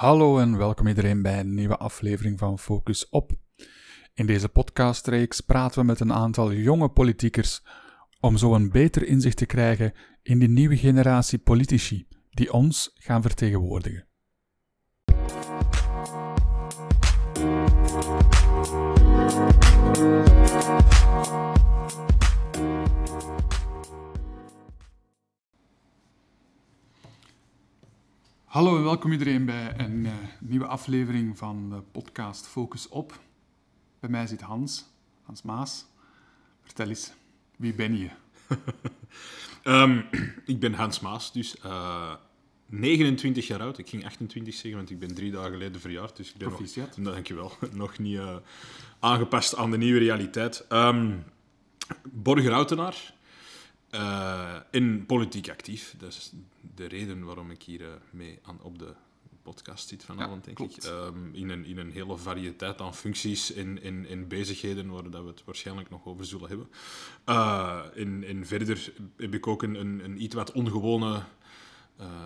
Hallo en welkom iedereen bij een nieuwe aflevering van Focus Op. In deze podcastreeks praten we met een aantal jonge politiekers om zo een beter inzicht te krijgen in die nieuwe generatie politici die ons gaan vertegenwoordigen. Hallo en welkom iedereen bij een uh, nieuwe aflevering van de podcast Focus Op. Bij mij zit Hans, Hans Maas. Vertel eens, wie ben je? um, ik ben Hans Maas, dus uh, 29 jaar oud. Ik ging 28 zeggen, want ik ben drie dagen geleden verjaard. Dus ik ben Proficiat. nog, dankjewel, nog niet uh, aangepast aan de nieuwe realiteit. Um, Borgerhoutenaar. Uh, in politiek actief. Dat is de reden waarom ik hier uh, mee aan, op de podcast zit vanavond, ja, denk ik. Um, in, een, in een hele variëteit aan functies en in, in, in, bezigheden waar dat we het waarschijnlijk nog over zullen hebben. Uh, en, en verder heb ik ook een, een, een iets wat ongewone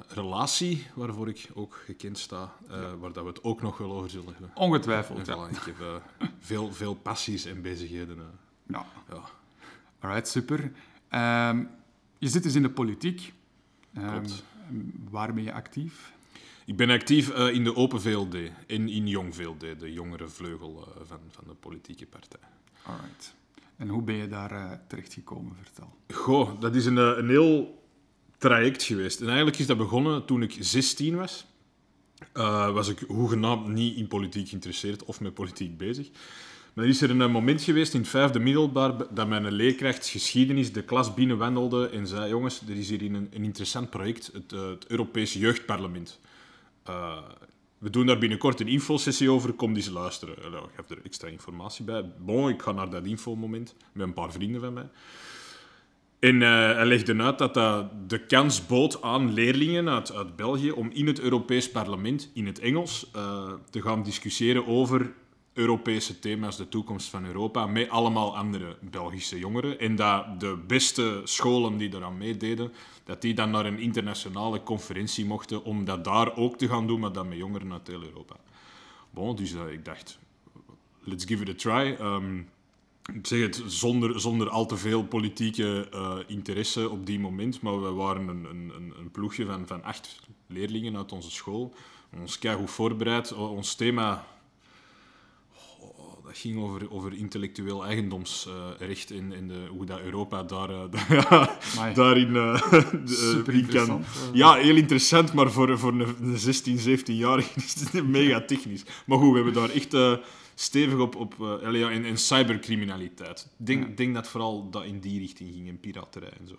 relatie, waarvoor ik ook gekend sta, ja. waar dat we het ook nog wel over zullen hebben. Ongetwijfeld, voilà, Ik heb veel, veel passies en bezigheden. ja. ja. Alright, super. Um, je zit dus in de politiek. Um, waar ben je actief? Ik ben actief uh, in de Open VLD, in, in Jong VLD, de jongere vleugel uh, van, van de politieke partij. Alright. En hoe ben je daar uh, terechtgekomen? Vertel. Goh, dat is een, een heel traject geweest. En eigenlijk is dat begonnen toen ik 16 was. was ik hoegenaamd niet in politiek geïnteresseerd of met politiek bezig. Maar is er een moment geweest in het vijfde middelbaar dat mijn leerkracht geschiedenis de klas binnenwandelde en zei: Jongens, er is hier een, een interessant project, het, uh, het Europees Jeugdparlement. Uh, we doen daar binnenkort een infosessie over, kom eens luisteren. Uh, ik heb er extra informatie bij. Bon, ik ga naar dat infomoment met een paar vrienden van mij. En hij legde uit dat dat de kans bood aan leerlingen uit, uit België om in het Europees Parlement, in het Engels, te gaan discussiëren over Europese thema's, de toekomst van Europa, met allemaal andere Belgische jongeren. En dat de beste scholen die eraan meededen, dat die dan naar een internationale conferentie mochten om dat daar ook te gaan doen, maar dan met jongeren uit heel Europa. Bon, dus uh, ik dacht, let's give it a try. Um, ik zeg het zonder, zonder al te veel politieke uh, interesse op die moment, maar we waren een, een, een ploegje van, van acht leerlingen uit onze school. Ons keigoed voorbereid. Ons thema ging over, over intellectueel eigendomsrecht en, en de, hoe dat Europa daar, uh, daarin uh, Super kan. Ja, heel interessant, maar voor, voor een 16, 17-jarige is het mega technisch. Maar goed, we hebben daar echt stevig op, op uh, en, en cybercriminaliteit. Ik denk, ja. denk dat vooral dat in die richting ging, in piraterij en zo.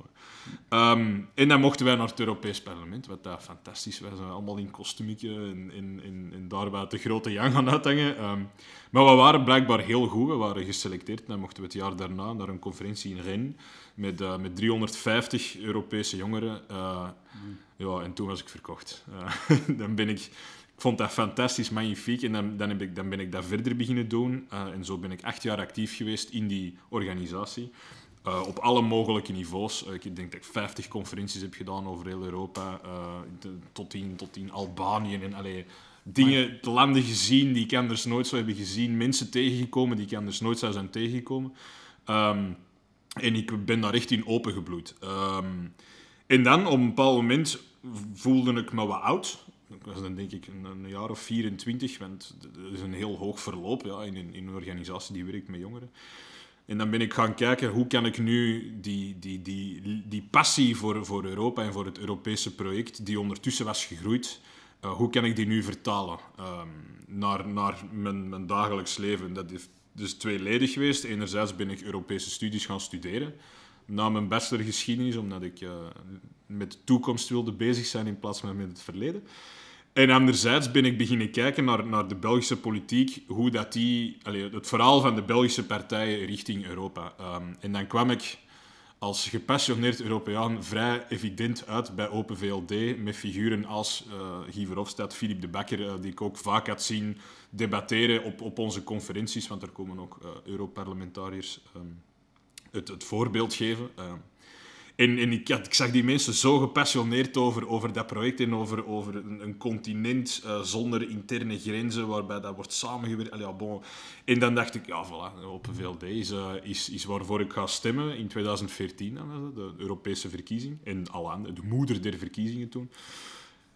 Um, en dan mochten wij naar het Europees Parlement, wat daar fantastisch was. Allemaal in kostuumetje en, en, en, en, daar wat de grote Jan gaan uithangen. Um, maar we waren blijkbaar heel goed. We waren geselecteerd. En dan mochten we het jaar daarna naar een conferentie in Rennes met, uh, met 350 Europese jongeren. Uh, mm. Ja, en toen was ik verkocht. dan ben ik ik vond dat fantastisch, magnifiek. En dan, dan, heb ik, dan ben ik dat verder beginnen doen. Uh, en zo ben ik acht jaar actief geweest in die organisatie. Uh, op alle mogelijke niveaus. Uh, ik denk dat ik 50 conferenties heb gedaan over heel Europa. De, tot, in, tot in Albanië. En, allee, dingen, landen gezien die ik anders nooit zou hebben gezien. Mensen tegengekomen die ik anders nooit zou zijn tegengekomen. Um, en ik ben daar echt in opengebloeid. Um, en dan, op een bepaald moment, voelde ik me wat oud ik was dan denk ik een, jaar of 24, want dat is een heel hoog verloop ja, in, in een organisatie die werkt met jongeren. En dan ben ik gaan kijken, hoe kan ik nu die, die, die, die passie voor, voor Europa en voor het Europese project, die ondertussen was gegroeid, uh, hoe kan ik die nu vertalen um, naar, naar mijn, mijn dagelijks leven? Dat is dus tweeledig geweest. Enerzijds ben ik Europese studies gaan studeren, na mijn bachelorgeschiedenis, omdat ik uh, met de toekomst wilde bezig zijn in plaats van met het verleden. En anderzijds ben ik beginnen kijken naar, naar de Belgische politiek, hoe dat die, allez, het verhaal van de Belgische partijen richting Europa. Um, en dan kwam ik als gepassioneerd Europeaan vrij evident uit bij Open VLD, met figuren als uh, Guy Verhofstadt, Philippe de Bakker, uh, die ik ook vaak had zien debatteren op, op onze conferenties, want er komen ook uh, Europarlementariërs um, het, het voorbeeld geven. En, ik, ik zag die mensen zo gepassioneerd over, over dat project en over, over een, een continent uh, zonder interne grenzen, waarbij dat wordt samengewerkt. Ja, bon. En dan dacht ik, ja, voilà, Open VLD is, uh, is, is waarvoor ik ga stemmen in 2014, dan, de Europese verkiezing. En al aan, de moeder der verkiezingen toen.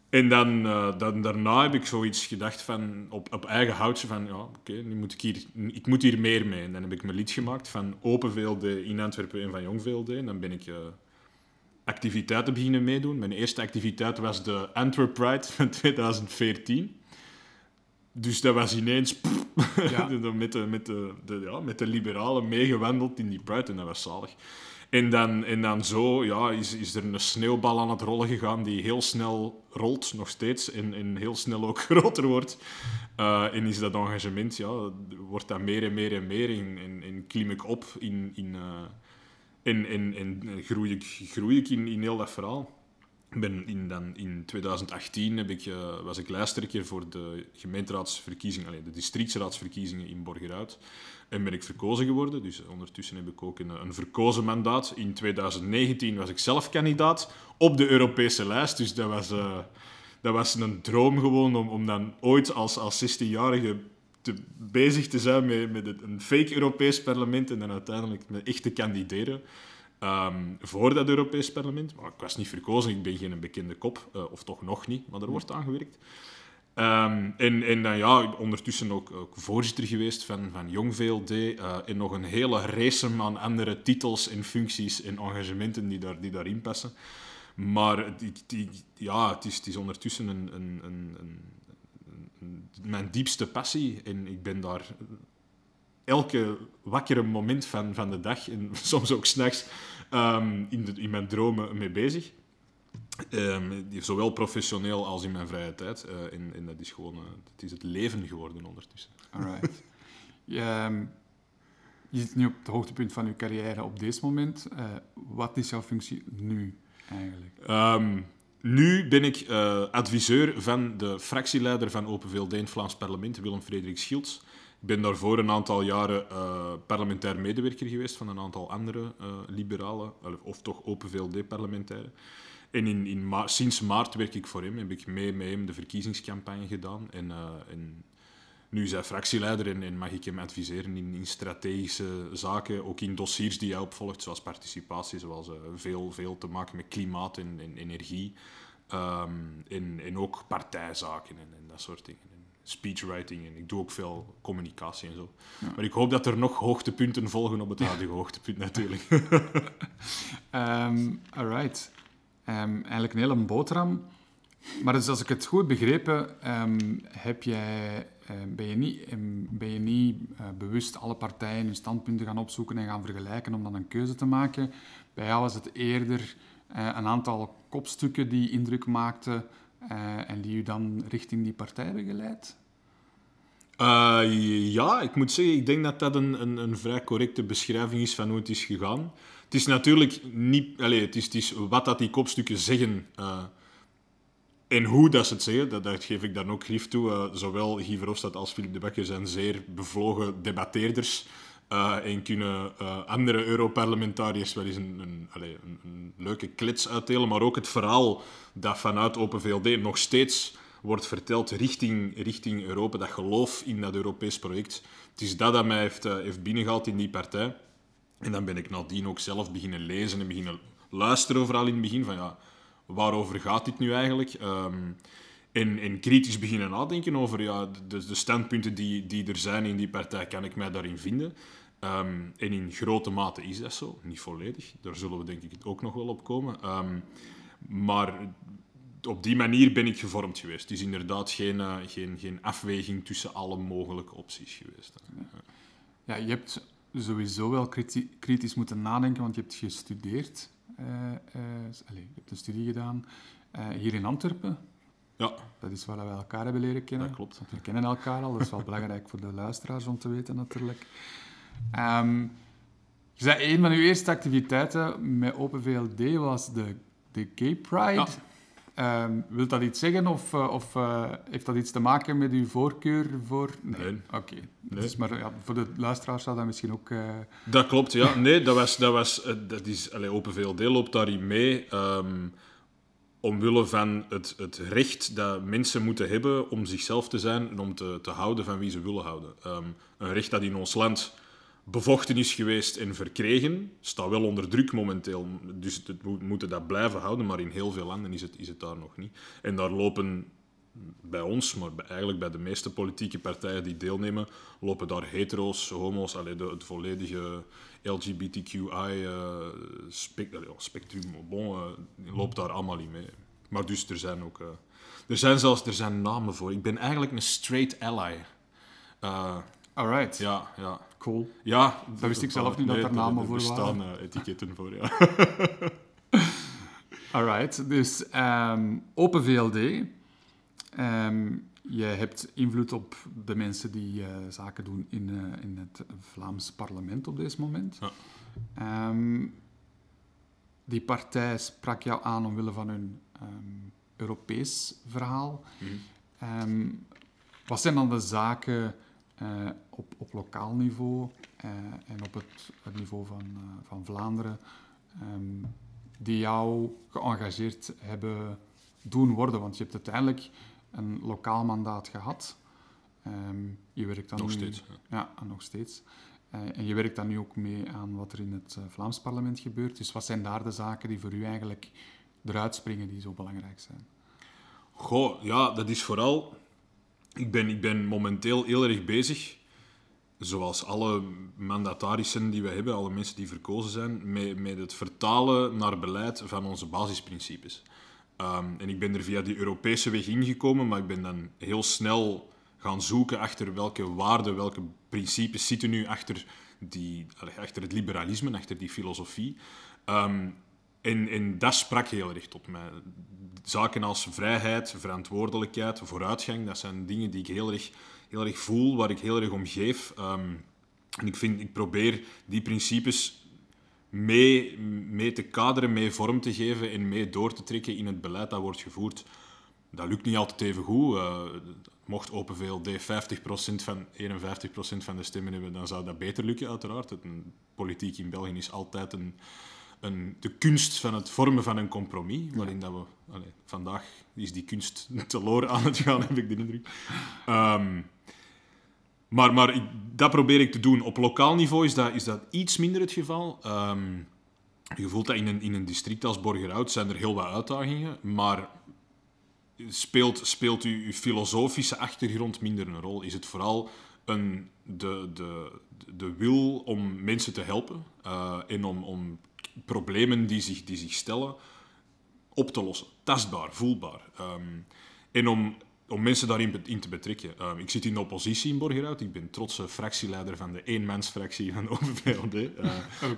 En dan, uh, dan, daarna heb ik zoiets gedacht van, op, op eigen houtje van, ja, oké, nu moet ik hier, ik moet hier meer mee. En dan heb ik mijn lied gemaakt van Open VLD in Antwerpen en van Jong VLD. En dan ben ik activiteiten beginnen meedoen. Mijn eerste activiteit was de Antwerp Pride van 2014. Dus dat was ineens pff, ja. met, de, met, de, de, ja, met de liberalen meegewandeld in die Pride. En dat was zalig. En dan, en dan zo ja, is, is er een sneeuwbal aan het rollen gegaan die heel snel rolt, nog steeds, en, en heel snel ook groter wordt. Uh, en is dat engagement, ja, wordt dat meer en meer en meer en, en, en klim ik op in, in, uh, en, en groei ik, ik in, in heel dat verhaal. Ben in, dan, in 2018 heb ik, uh, was ik lijsttrekker voor de gemeenteraadsverkiezingen, allez, de districtsraadsverkiezingen in Borgerhout. En ben ik verkozen geworden. Dus ondertussen heb ik ook een, een verkozen mandaat. In 2019 was ik zelf kandidaat op de Europese lijst. Dus dat was, dat was een droom gewoon om, om dan ooit als, als 16-jarige bezig te zijn met, met een fake Europees parlement en dan uiteindelijk met echt te kandideren. Um, voor dat Europees parlement. Maar ik was niet verkozen, ik ben geen bekende kop. Uh, of toch nog niet, maar er wordt aan gewerkt. Um, en, en dan ja, ondertussen ook, voorzitter geweest van, van Jong VLD. Uh, en nog een hele race aan andere titels en functies en engagementen die, daar, die daarin passen. Maar die, ja, het, is, het is ondertussen een, een, een, mijn diepste passie. En ik ben daar elke wakkere moment van, van de dag en soms ook s'nachts um, in, in mijn dromen mee bezig. Um, zowel professioneel als in mijn vrije tijd. Uh, en, en, dat is gewoon uh, het, is het leven geworden ondertussen. Alright. je, um, je zit nu op het hoogtepunt van je carrière op dit moment. Uh, wat is jouw functie nu eigenlijk? Nu ben ik adviseur van de fractieleider van Open VLD in het Vlaams parlement, Willem-Frederik Schields. Ik ben daarvoor een aantal jaren parlementair medewerker geweest van een aantal andere liberalen, of toch Open VLD-parlementairen. En in, in sinds maart werk ik voor hem, heb ik mee met hem de verkiezingscampagne gedaan. Uh, en nu is hij fractieleider en, en, mag ik hem adviseren in, in, strategische zaken, ook in dossiers die hij opvolgt, zoals participatie, zoals uh, veel, veel te maken met klimaat en, en energie. Um, en, en ook partijzaken en, en dat soort dingen speechwriting en ik doe ook veel communicatie en zo. Ja. Maar ik hoop dat er nog hoogtepunten volgen op het huidige hoogtepunt natuurlijk. um, alright. Um, eigenlijk een hele boterham. Maar dus als ik het goed begrepen, um, heb jij, uh, ben je niet, um, ben je niet uh, bewust alle partijen hun standpunten gaan opzoeken en gaan vergelijken om dan een keuze te maken. Bij jou was het eerder uh, een aantal kopstukken die indruk maakten en die u dan richting die partij begeleid? ja, ik moet zeggen, ik denk dat dat een, een, een vrij correcte beschrijving is van hoe het is gegaan. Het is natuurlijk niet... Allez, het, is, het is wat dat die kopstukken zeggen en hoe dat ze het zeggen, dat, geef ik dan ook grief toe. Uh, zowel Guy Verhofstadt als Philippe de Bakker zijn zeer bevlogen debatteerders. Uh, en kunnen andere Europarlementariërs wel eens een, een, een, leuke klets uitdelen. Maar ook het verhaal dat vanuit Open VLD nog steeds wordt verteld richting, richting Europa. Dat geloof in dat Europees project. Het is dat dat mij heeft, heeft binnengehaald in die partij. En dan ben ik nadien ook zelf beginnen lezen en beginnen luisteren overal in het begin van ja, waarover gaat dit nu eigenlijk? Um, en, en, kritisch beginnen nadenken over ja, de, de, standpunten die, die er zijn in die partij, kan ik mij daarin vinden? Um, en in grote mate is dat zo, niet volledig. Daar zullen we denk ik ook nog wel op komen. Um, maar op die manier ben ik gevormd geweest. Het is inderdaad geen, uh, geen, geen afweging tussen alle mogelijke opties geweest. Ja, je hebt sowieso wel kritisch moeten nadenken, want je hebt gestudeerd. Uh, uh, allez, je hebt een studie gedaan uh, hier in Antwerpen. Ja. Dat is waar we elkaar hebben leren kennen. Dat klopt. we kennen elkaar al, dat is wel belangrijk voor de luisteraars om te weten natuurlijk. Um, je zei, een van uw eerste activiteiten met Open VLD was de, de Gay Pride. Um, wilt dat iets zeggen of, uh, of uh, heeft dat iets te maken met uw voorkeur voor... Nee. nee. Oké. Okay. Nee. Dus, maar ja, voor de luisteraars zou dat misschien ook... Uh... Dat klopt, ja. Nee, dat was... Dat was dat is, allez, Open VLD loopt daarin mee. Um, omwille van het, het recht dat mensen moeten hebben om zichzelf te zijn en om te, te houden van wie ze willen houden. Um, een recht dat in ons land bevochten is geweest en verkregen, staat wel onder druk momenteel. Dus we moeten dat blijven houden, maar in heel veel landen is het, is het daar nog niet. En daar lopen bij ons, maar eigenlijk bij de meeste politieke partijen die deelnemen, lopen daar hetero's, homo's, allee, de, het volledige LGBTQI uh, spectrum, bon, uh, loopt daar allemaal in mee. Maar dus er zijn ook... Uh, er zijn zelfs er zijn namen voor. Ik ben eigenlijk een straight ally. Alright. Ja, ja. Cool. Ja. Dat wist ik zelf niet dat er namen voor waren. Er bestaan etiketten voor, ja. Alright. Dus um, Open VLD... Um, je hebt invloed op de mensen die uh, zaken doen in, uh, in het Vlaams parlement op dit moment. Ja. Um, die partij sprak jou aan omwille van hun Europees verhaal. Mm. wat zijn dan de zaken uh, op, op lokaal niveau en op het, het niveau van, van Vlaanderen die jou geëngageerd hebben doen worden? Want je hebt uiteindelijk een lokaal mandaat gehad. Um, je werkt dan nog nu, steeds. Ja, nog steeds. En je werkt dan nu ook mee aan wat er in het Vlaams parlement gebeurt. Dus wat zijn daar de zaken die voor u eigenlijk eruit springen die zo belangrijk zijn? Goh, ja, dat is vooral... Ik ben, ik ben momenteel heel erg bezig, zoals alle mandatarissen die we hebben, alle mensen die verkozen zijn, met, met het vertalen naar beleid van onze basisprincipes. Um, en ik ben er via die Europese weg ingekomen, maar ik ben dan heel snel gaan zoeken achter welke waarden, welke principes zitten nu achter, die, achter het liberalisme, achter die filosofie. Um, en, en dat sprak heel erg tot mij. Zaken als vrijheid, verantwoordelijkheid, vooruitgang, dat zijn dingen die ik heel erg, heel erg voel, waar ik heel erg om geef. Um, en ik, vind, ik probeer die principes mee, mee te kaderen, mee vorm te geven en mee door te trekken in het beleid dat wordt gevoerd. Dat lukt niet altijd even goed. Uh, mocht Open VLD 50% van 51% van de stemmen hebben, dan zou dat beter lukken, uiteraard. Het, politiek in België is altijd een, de kunst van het vormen van een compromis, waarin dat we... Vandaag is die kunst teloor aan het gaan, heb ik de indruk. Um, maar, maar dat probeer ik te doen. Op lokaal niveau is dat, is dat iets minder het geval. Um, je voelt dat in een, in een district als Borgerhout zijn er heel wat uitdagingen, maar speelt, speelt uw, uw filosofische achtergrond minder een rol? Is het vooral een, de, de, de wil om mensen te helpen uh, en om, om problemen die zich, die zich stellen op te lossen? Tastbaar, voelbaar. Um, en om om mensen daarin in te betrekken. Uh, ik zit in de oppositie in Borgerhout. Ik ben trotse fractieleider van de eenmansfractie van de OVPLD. Uh,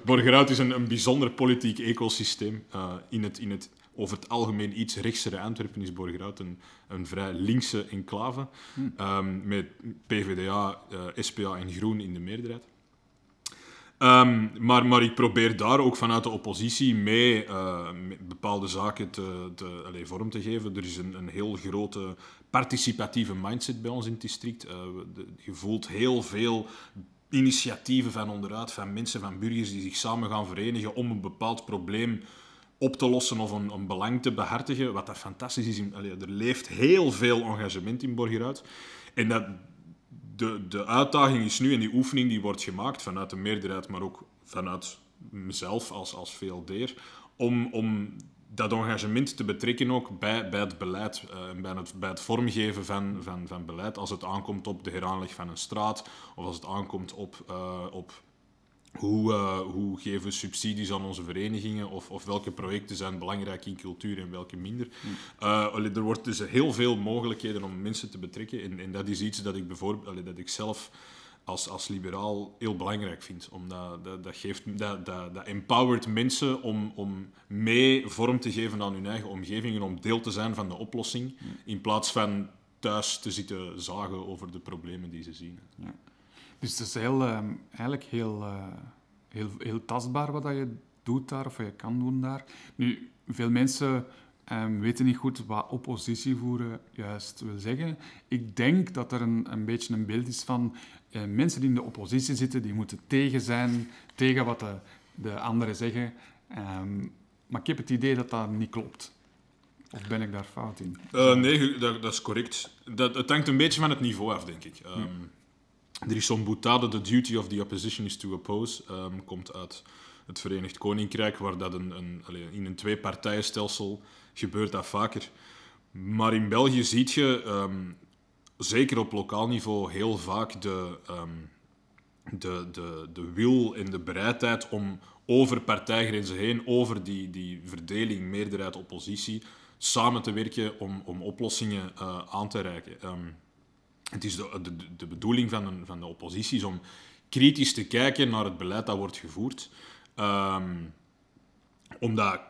Borgerhout is een, een bijzonder politiek ecosysteem. Uh, in, het, in het, over het algemeen iets rechtsere Antwerpen is Borgerhout een, een vrij linkse enclave. Hmm. Um, met PvdA, SPA en Groen in de meerderheid. Um, maar, maar ik probeer daar ook vanuit de oppositie mee uh, bepaalde zaken te, te, vorm te geven. Er is een, een heel grote participatieve mindset bij ons in het district. De, je voelt heel veel initiatieven van onderuit, van mensen, van burgers die zich samen gaan verenigen om een bepaald probleem op te lossen of een, een belang te behartigen. Wat dat fantastisch is. Er leeft heel veel engagement in Borgeruit. En dat, de, de uitdaging is nu, en die oefening die wordt gemaakt vanuit de meerderheid, maar ook vanuit mezelf als, als VLD'er, om, om dat engagement te betrekken ook bij, bij het beleid uh, bij, het, bij het vormgeven van, van, van beleid. Als het aankomt op de heraanleg van een straat of als het aankomt op, uh, op hoe, uh, hoe geven we subsidies aan onze verenigingen of, of welke projecten zijn belangrijk in cultuur en welke minder. Mm. er wordt dus heel veel mogelijkheden om mensen te betrekken en, en dat is iets dat ik, bijvoorbeeld, dat ik zelf als, als liberaal heel belangrijk vind. Omdat dat, dat, geeft, dat, dat, dat empowert mensen om, om mee vorm te geven aan hun eigen omgeving en om deel te zijn van de oplossing, in plaats van thuis te zitten zagen over de problemen die ze zien. Ja. Dus het is heel, uh, eigenlijk heel, uh, heel, heel tastbaar wat je doet daar, of wat je kan doen daar. Nu, veel mensen um, weten niet goed wat oppositie voeren juist wil zeggen. Ik denk dat er een, een beetje een beeld is van uh, mensen die in de oppositie zitten, die moeten tegen zijn, tegen wat de, de anderen zeggen. Um, maar ik heb het idee dat dat niet klopt. Of ben ik daar fout in? Uh, nee, dat, dat, is correct. Dat, het hangt een beetje van het niveau af, denk ik. Um, is zo'n boutade, The Duty of the Opposition is to Oppose, um, komt uit het Verenigd Koninkrijk, waar dat een, een, in een twee-partijenstelsel gebeurt dat vaker. Maar in België zie je, um, zeker op lokaal niveau, heel vaak de, de, de, de wil en de bereidheid om over partijgrenzen heen, over die, die verdeling meerderheid-oppositie, samen te werken om, om oplossingen uh, aan te reiken. Het is de, de, bedoeling van, een, van de oppositie is om kritisch te kijken naar het beleid dat wordt gevoerd. Um, omdat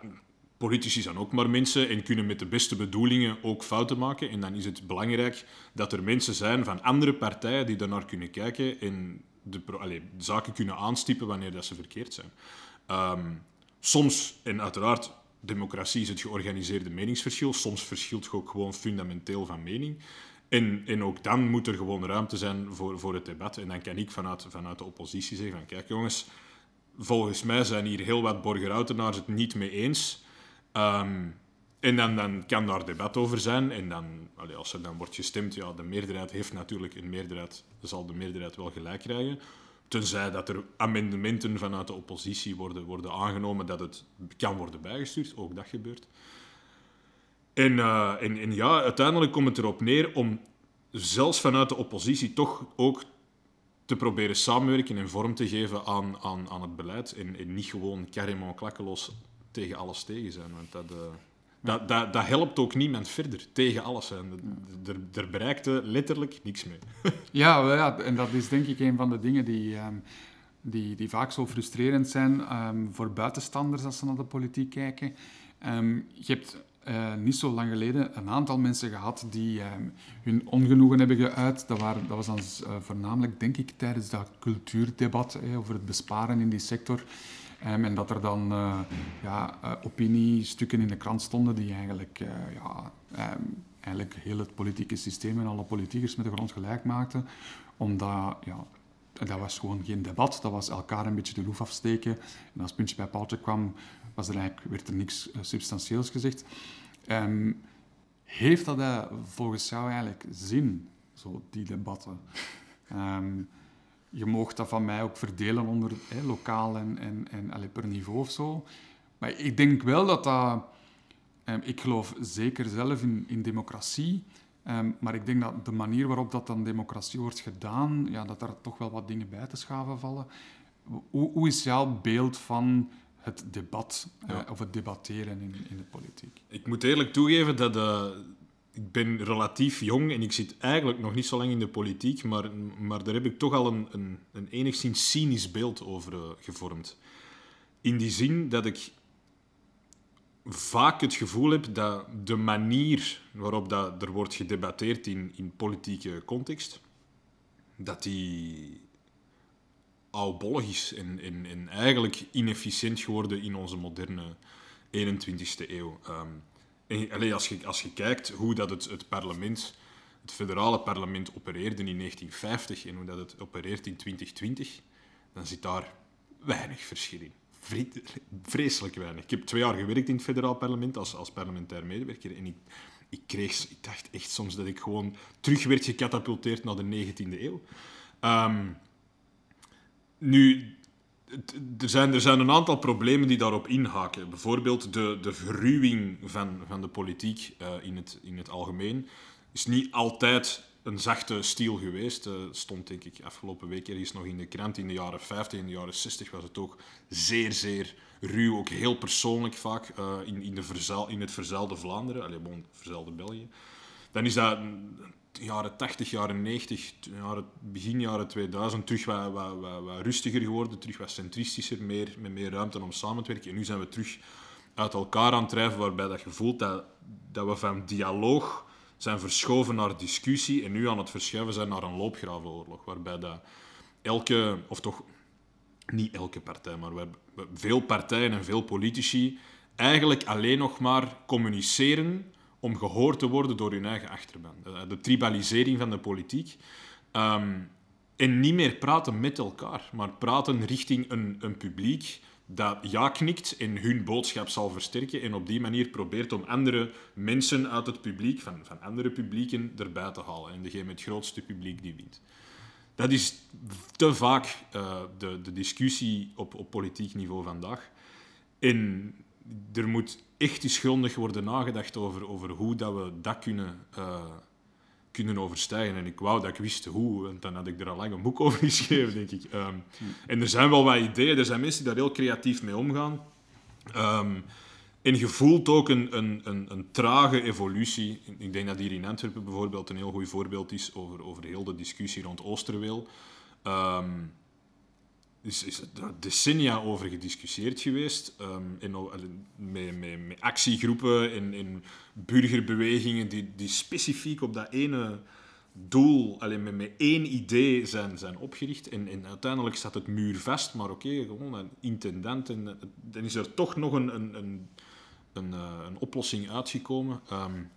politici zijn ook maar mensen en kunnen met de beste bedoelingen ook fouten maken. En dan is het belangrijk dat er mensen zijn van andere partijen die daarnaar kunnen kijken en de, zaken kunnen aanstippen wanneer dat ze verkeerd zijn. Um, soms, en uiteraard, democratie is het georganiseerde meningsverschil. Soms verschilt je ook gewoon fundamenteel van mening. En, en ook dan moet er gewoon ruimte zijn voor, voor het debat. En dan kan ik vanuit, vanuit de oppositie zeggen van kijk jongens, volgens mij zijn hier heel wat borgerhoutenaars het niet mee eens. Um, en dan, dan kan daar debat over zijn. En dan, als er dan wordt gestemd, ja, de meerderheid heeft natuurlijk een meerderheid, zal de meerderheid wel gelijk krijgen. Tenzij dat er amendementen vanuit de oppositie worden, worden aangenomen dat het kan worden bijgestuurd. Ook dat gebeurt. En, uh, en, en ja, uiteindelijk komt het erop neer om zelfs vanuit de oppositie toch ook te proberen samenwerken en vorm te geven aan, aan, aan het beleid. En, en niet gewoon carrément klakkeloos tegen alles tegen zijn. Want dat, uh, dat, dat, dat, helpt ook niemand verder tegen alles. Hè. Er, er bereikte letterlijk niks mee. ja, ja, en dat is denk ik een van de dingen die, um, die, die vaak zo frustrerend zijn um, voor buitenstanders als ze naar de politiek kijken. Um, je hebt uh, niet zo lang geleden een aantal mensen gehad die hun ongenoegen hebben geuit. Dat, waren, dat was dan uh, voornamelijk, denk ik, tijdens dat cultuurdebat over het besparen in die sector. Um, en dat er dan ja, opiniestukken in de krant stonden die eigenlijk, ja, um, eigenlijk heel het politieke systeem en alle politiekers met de grond gelijk maakten. Omdat, ja, dat was gewoon geen debat, dat was elkaar een beetje de loef afsteken. En als puntje bij paaltje kwam, was er eigenlijk, werd er niks substantieels gezegd. Um, heeft dat volgens jou eigenlijk zin, zo die debatten? je mag dat van mij ook verdelen onder lokaal en, en, en per niveau of zo. Maar ik denk wel dat dat... Eh, ik geloof zeker zelf in, democratie. Maar ik denk dat de manier waarop dat dan democratie wordt gedaan, ja, dat daar toch wel wat dingen bij te schaven vallen. Hoe, hoe is jouw beeld van het debat ja. uh, of het debatteren in, in de politiek? Ik moet eerlijk toegeven dat... Uh ik ben relatief jong en ik zit eigenlijk nog niet zo lang in de politiek, maar, maar daar heb ik toch al een, een, een enigszins cynisch beeld over uh, gevormd. In die zin dat ik vaak het gevoel heb dat de manier waarop dat er wordt gedebatteerd in, in politieke context, dat die oudbollig en, en, en eigenlijk inefficiënt geworden in onze moderne 21ste eeuw. Um, en, als, je, als je kijkt hoe dat het, het parlement, het federale parlement opereerde in 1950 en hoe dat het opereert in 2020, dan zit daar weinig verschil in. Vreselijk weinig. Ik heb twee jaar gewerkt in het federaal parlement als, als parlementair medewerker en ik, ik, kreeg, ik dacht echt soms dat ik gewoon terug werd gecatapulteerd naar de 19e eeuw. Um, nu, er zijn, er zijn een aantal problemen die daarop inhaken. Bijvoorbeeld de, de verruwing van, van de politiek uh, in, het, in het algemeen is niet altijd een zachte stiel geweest. Uh, stond denk ik afgelopen week ergens nog in de krant. In de jaren 50 en de jaren 60 was het ook zeer, zeer ruw. Ook heel persoonlijk vaak uh, in, in, de in het verzuilde Vlaanderen. Allee, bon, verzuilde België. Dan is dat jaren 80, jaren 90, jaren, begin jaren 2000 terug wat, wat, wat, rustiger geworden, terug wat centristischer, meer, met meer ruimte om samen te werken. En nu zijn we terug uit elkaar aan het drijven, waarbij dat je voelt dat, dat we van dialoog zijn verschoven naar discussie en nu aan het verschuiven zijn naar een loopgravenoorlog, waarbij dat elke, of toch niet elke partij, maar veel partijen en veel politici eigenlijk alleen nog maar communiceren om gehoord te worden door hun eigen achterban. De, de tribalisering van de politiek. Ehm, en niet meer praten met elkaar, maar praten richting een, een publiek dat ja knikt en hun boodschap zal versterken en op die manier probeert om andere mensen uit het publiek, van, van andere publieken, erbij te halen. En degene met het grootste publiek die wint. Dat is te vaak uh, de, de discussie op, op politiek niveau vandaag. En er moet echt eens grondig worden nagedacht over, over hoe dat we dat kunnen, uh, kunnen overstijgen. En ik wou dat ik wist hoe, want dan had ik er al lang een boek over geschreven, denk ik. Um, en er zijn wel wat ideeën, er zijn mensen die daar heel creatief mee omgaan. Um, en je voelt ook een, een, een, trage evolutie. Ik denk dat hier in Antwerpen bijvoorbeeld een heel goed voorbeeld is over, over heel de discussie rond Oosterweel. Um, is, is decennia over gediscussieerd geweest. Um, en, met, met, met actiegroepen en, en burgerbewegingen die, die specifiek op dat ene doel, alleen met, met één idee zijn, zijn opgericht. En, en uiteindelijk staat het muur vast, maar oké, gewoon een intendant. En dan is er toch nog een, een, een, een, uh, een oplossing uitgekomen. Um,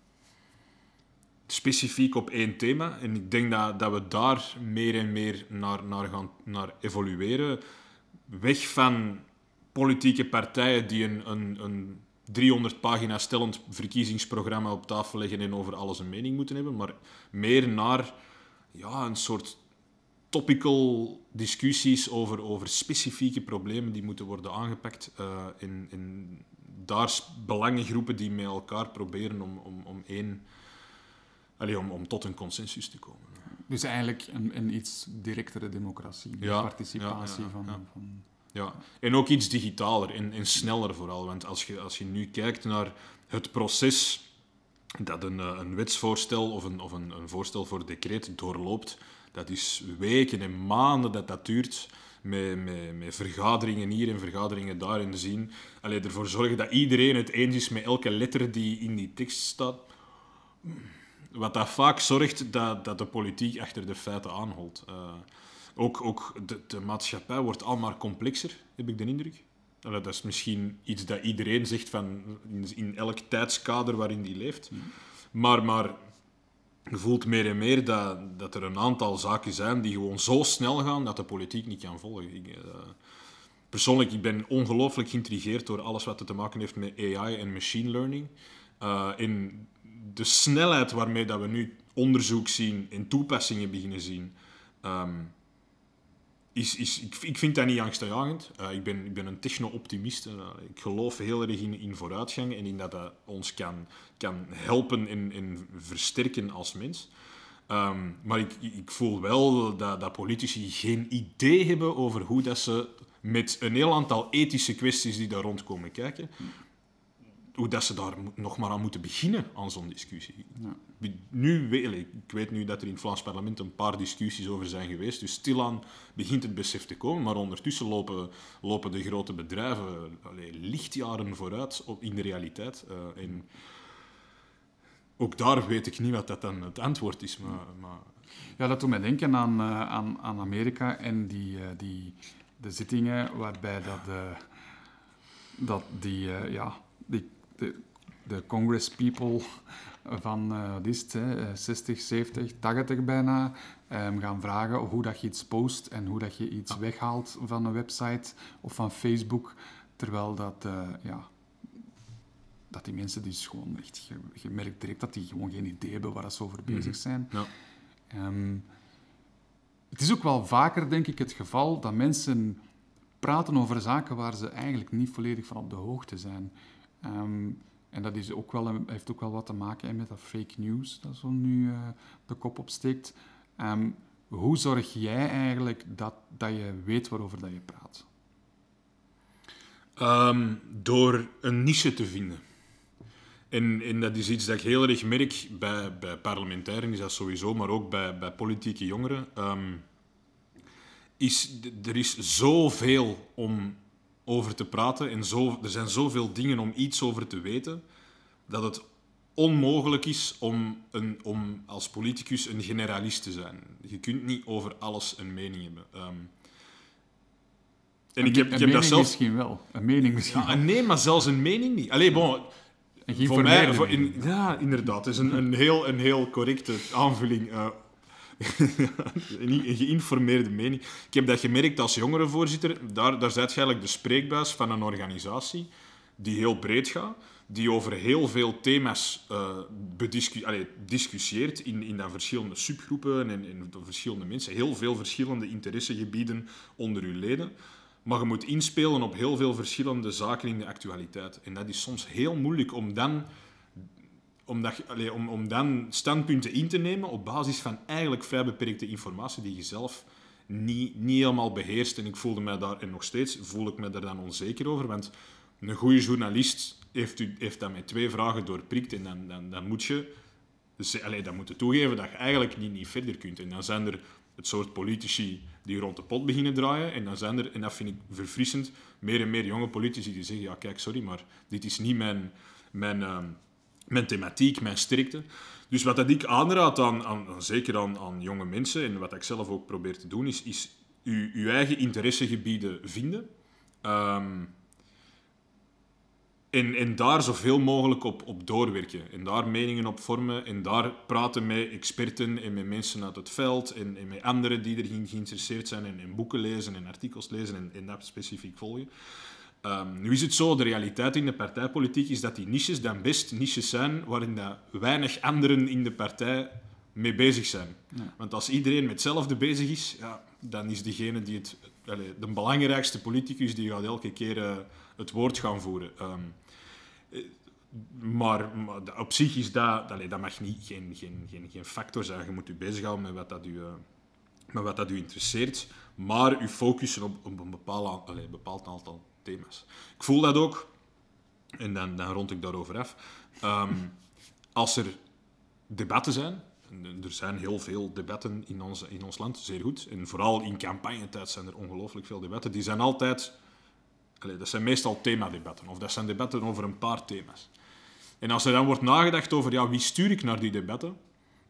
specifiek op één thema. En ik denk dat, dat we daar meer en meer naar, naar gaan naar evolueren. Weg van politieke partijen die een, een, een 300 pagina stellend verkiezingsprogramma op tafel leggen en over alles een mening moeten hebben, maar meer naar ja, een soort topical discussies over, over specifieke problemen die moeten worden aangepakt. Uh, in, in daar belangengroepen die met elkaar proberen om, om, om één Allee, om, om tot een consensus te komen. Dus eigenlijk een, een iets directere democratie, ja, participatie ja, ja, van, van... Ja, en ook iets digitaler en, en sneller vooral. Want als je, als je nu kijkt naar het proces dat een, eh, een wetsvoorstel of, een, of een, een voorstel voor decreet doorloopt, dat is weken en maanden dat dat duurt met, met, met vergaderingen hier en vergaderingen daar in de zin. Allee, ervoor zorgen dat iedereen het eens is met elke letter die in die tekst staat wat dat vaak zorgt dat, dat de politiek achter de feiten aanholt. Uh, ook ook de, de, maatschappij wordt al maar complexer, heb ik de indruk. dat is misschien iets dat iedereen zegt van in, in elk tijdskader waarin die leeft. Mm. Maar, maar je voelt meer en meer dat, dat er een aantal zaken zijn die gewoon zo snel gaan dat de politiek niet kan volgen. Ik, uh, persoonlijk ik ben ongelooflijk geïntrigeerd door alles wat te maken heeft met AI en machine learning. Uh, in de snelheid waarmee dat we nu onderzoek zien en toepassingen beginnen zien, um, is, is, ik, ik vind dat niet angstaanjagend. Uh, ik, ben, ik ben een techno-optimist. Uh, ik geloof heel erg in, in vooruitgang en in dat dat ons kan, kan helpen en, en versterken als mens. Um, maar ik, ik voel wel dat, dat politici geen idee hebben over hoe dat ze met een heel aantal ethische kwesties die daar rondkomen kijken, hoe dat ze daar nog maar aan moeten beginnen aan zo'n discussie. Ja. Nu, ik weet nu dat er in het Vlaams parlement een paar discussies over zijn geweest, dus stilaan begint het besef te komen, maar ondertussen lopen, lopen de grote bedrijven allee, lichtjaren vooruit op, in de realiteit. Uh, en ook daar weet ik niet wat dat dan het antwoord is. Maar, maar... Ja, dat doet mij denken aan, uh, aan, aan Amerika en die, uh, die, de zittingen waarbij dat, dat die, ja, die de, de congresspeople van uh, is hè, 60, 70, 80 bijna, um, gaan vragen hoe dat je iets post en hoe dat je iets weghaalt van een website of van Facebook. Terwijl dat, uh, ja, dat die mensen dus gewoon echt, je, je, merkt direct dat die gewoon geen idee hebben waar ze over mhm. bezig zijn. Ja. Um, het is ook wel vaker, denk ik, het geval dat mensen praten over zaken waar ze eigenlijk niet volledig van op de hoogte zijn. Um, en dat is ook wel, heeft ook wel wat te maken met dat fake news dat zo nu uh, de kop opsteekt. Um, hoe zorg jij eigenlijk dat, dat je weet waarover dat je praat? Um, door een niche te vinden. En, dat is iets dat ik heel erg merk bij, bij parlementairen, is dat sowieso, maar ook bij, bij politieke jongeren. Is, er is zoveel om over te praten. En zo, er zijn zoveel dingen om iets over te weten, dat het onmogelijk is om, een, om als politicus een generalist te zijn. Je kunt niet over alles een mening hebben. Um, En ik heb, ik een heb dat zelf... misschien wel. Een mening misschien Ja, nee, maar zelfs een mening niet. Allee, bon, voor mij... Voor, in, ja, inderdaad. Het is een, een, heel, een heel correcte aanvulling. eh, een geïnformeerde mening. Ik heb dat gemerkt als jongerenvoorzitter. Daar, daar zit eigenlijk de spreekbuis van een organisatie die heel breed gaat, die over heel veel thema's allee, discussieert in, in dan verschillende subgroepen en in de verschillende mensen. Heel veel verschillende interessegebieden onder uw leden. Maar je moet inspelen op heel veel verschillende zaken in de actualiteit. En dat is soms heel moeilijk om dan, om dat, je- allee, om, om dan standpunten in te nemen op basis van eigenlijk vrij beperkte informatie die je zelf niet, niet helemaal beheerst. En ik voelde mij daar, en nog steeds voel ik me daar dan onzeker over. Want een goede journalist heeft, u, heeft dat met twee vragen doorprikt. En dan, dan, dan moet je dus, dan moet je toegeven dat je eigenlijk niet, niet verder kunt. En dan zijn er het soort politici die rond de pot beginnen draaien. En dan zijn er, en dat vind ik verfrissend, meer en meer jonge politici die zeggen, ja kijk, sorry, maar dit is niet mijn, mijn, ehm, mijn thematiek, mijn sterkte. Dus wat dat ik aanraad aan, aan, aan- zeker aan, aan jonge mensen, en wat ik zelf ook probeer te doen, is, is uw, uw eigen interessegebieden vinden. Ehm, en, en daar zoveel mogelijk op, op doorwerken. En daar meningen op vormen. En daar praten met experten en met mensen uit het veld. En, en met anderen die erin geïnteresseerd zijn. En, en boeken lezen en artikels lezen en, en dat specifiek volgen. Ehm, nu is het zo, de realiteit in de partijpolitiek is dat die niches dan best niches zijn waarin dat weinig anderen in de partij mee bezig zijn. Want als iedereen met hetzelfde bezig is, ja, dan is degene die het... allee, de belangrijkste politicus die gaat elke keer eh, het woord gaan voeren. Ehm, eh, maar, op zich is dat... allee, dat mag niet, geen, geen, geen, geen factor zijn. Je moet je bezighouden met wat dat u... eh, met wat dat u interesseert, maar u focussen op, een bepaald, bepaald aantal thema's. Ik voel dat ook, en dan, dan rond ik daarover af. Ehm, als er debatten zijn, er zijn heel veel debatten in ons, in ons land, zeer goed, en vooral in campagnetijd zijn er ongelooflijk veel debatten, die zijn altijd... Allee, dat zijn meestal themadebatten, of dat zijn debatten over een paar thema's. En als er dan wordt nagedacht over ja, wie stuur ik naar die debatten,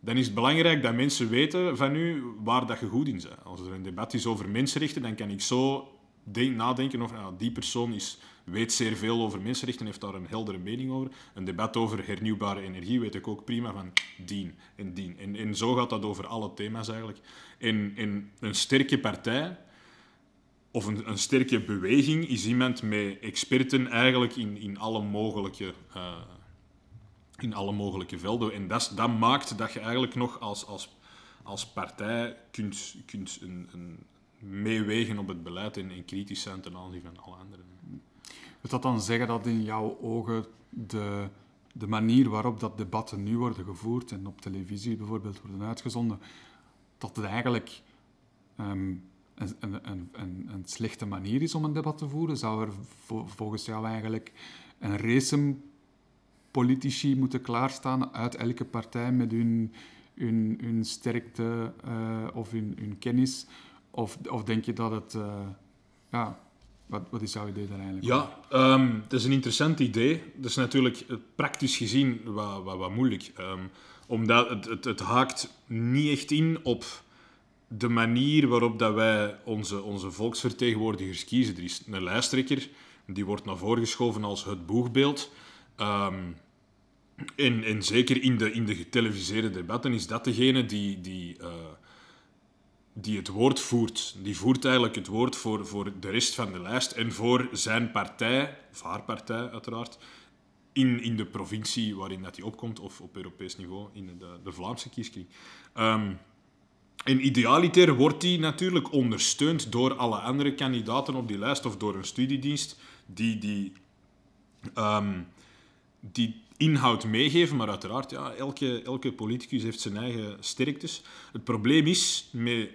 dan is het belangrijk dat mensen weten van u waar dat je goed in bent. Als er een debat is over mensenrechten, dan kan ik zo denk, nadenken over nou, die persoon is, weet zeer veel over mensenrechten, heeft daar een heldere mening over. Een debat over hernieuwbare energie weet ik ook prima van dien en dien. En, zo gaat dat over alle thema's eigenlijk. En, en een sterke partij of een, een sterke beweging is iemand met experten eigenlijk in, in alle mogelijke... eh, in alle mogelijke velden. En dat, dat maakt dat je eigenlijk nog als, als, als partij kunt, kunt een, een meewegen op het beleid en, en kritisch zijn ten aanzien van alle anderen. Wil dat dan zeggen dat in jouw ogen de, de manier waarop dat debatten nu worden gevoerd en op televisie bijvoorbeeld worden uitgezonden, dat het eigenlijk ehm, een, een, een, een, slechte manier is om een debat te voeren? Zou er vo- volgens jou eigenlijk een race politici moeten klaarstaan uit elke partij met hun, hun, hun sterkte eh, of hun, hun kennis? Of, of denk je dat het... eh, ja, wat, wat is jouw idee daar eigenlijk? Ja, ehm, het is een interessant idee. Dat is natuurlijk eh, praktisch gezien wat, wat, wat moeilijk. Ehm, omdat het, het, het haakt niet echt in op de manier waarop dat wij onze, onze volksvertegenwoordigers kiezen. Er is een lijsttrekker, die wordt naar voren geschoven als het boegbeeld. Ehm, en, zeker in de, in de geteleviseerde debatten is dat degene die, die, eh, die het woord voert. Die voert eigenlijk het woord voor, voor de rest van de lijst en voor zijn partij, of haar partij uiteraard, in, in de provincie waarin dat hij opkomt, of op Europees niveau, in de, de Vlaamse kieskring. Ehm, en idealiter wordt die natuurlijk ondersteund door alle andere kandidaten op die lijst of door een studiedienst die die, ehm, die inhoud meegeven. Maar uiteraard, ja, elke, elke politicus heeft zijn eigen sterktes. Het probleem is met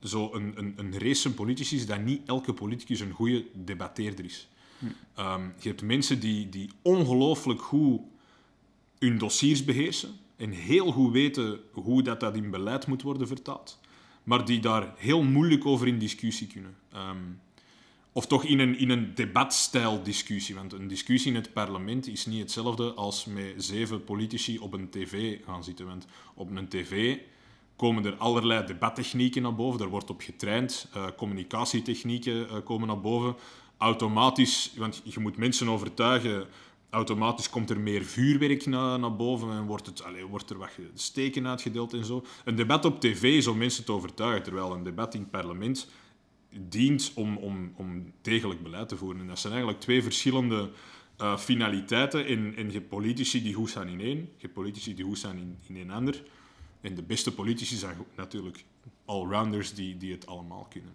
zo'n een, een, een race van politici dat niet elke politicus een goede debatteerder is. Ehm, je hebt mensen die, die ongelooflijk goed hun dossiers beheersen en heel goed weten hoe dat, dat in beleid moet worden vertaald, maar die daar heel moeilijk over in discussie kunnen. Ehm, of toch in een, in een debatstijl discussie. Want een discussie in het parlement is niet hetzelfde als met zeven politici op een tv gaan zitten. Want op een tv komen er allerlei debattechnieken naar boven. Er wordt op getraind. Uh, communicatietechnieken uh, komen naar boven. Automatisch, want je moet mensen overtuigen. Automatisch komt er meer vuurwerk naar, naar boven en wordt, het, allez, wordt er wat steken uitgedeeld en zo. Een debat op tv is om mensen te overtuigen, terwijl een debat in het parlement dient om, om, om degelijk beleid te voeren. En dat zijn eigenlijk twee verschillende eh, finaliteiten. in, in je politici die goed zijn in één, je politici die goed zijn in, in een ander. En de beste politici zijn natuurlijk allrounders die, die het allemaal kunnen.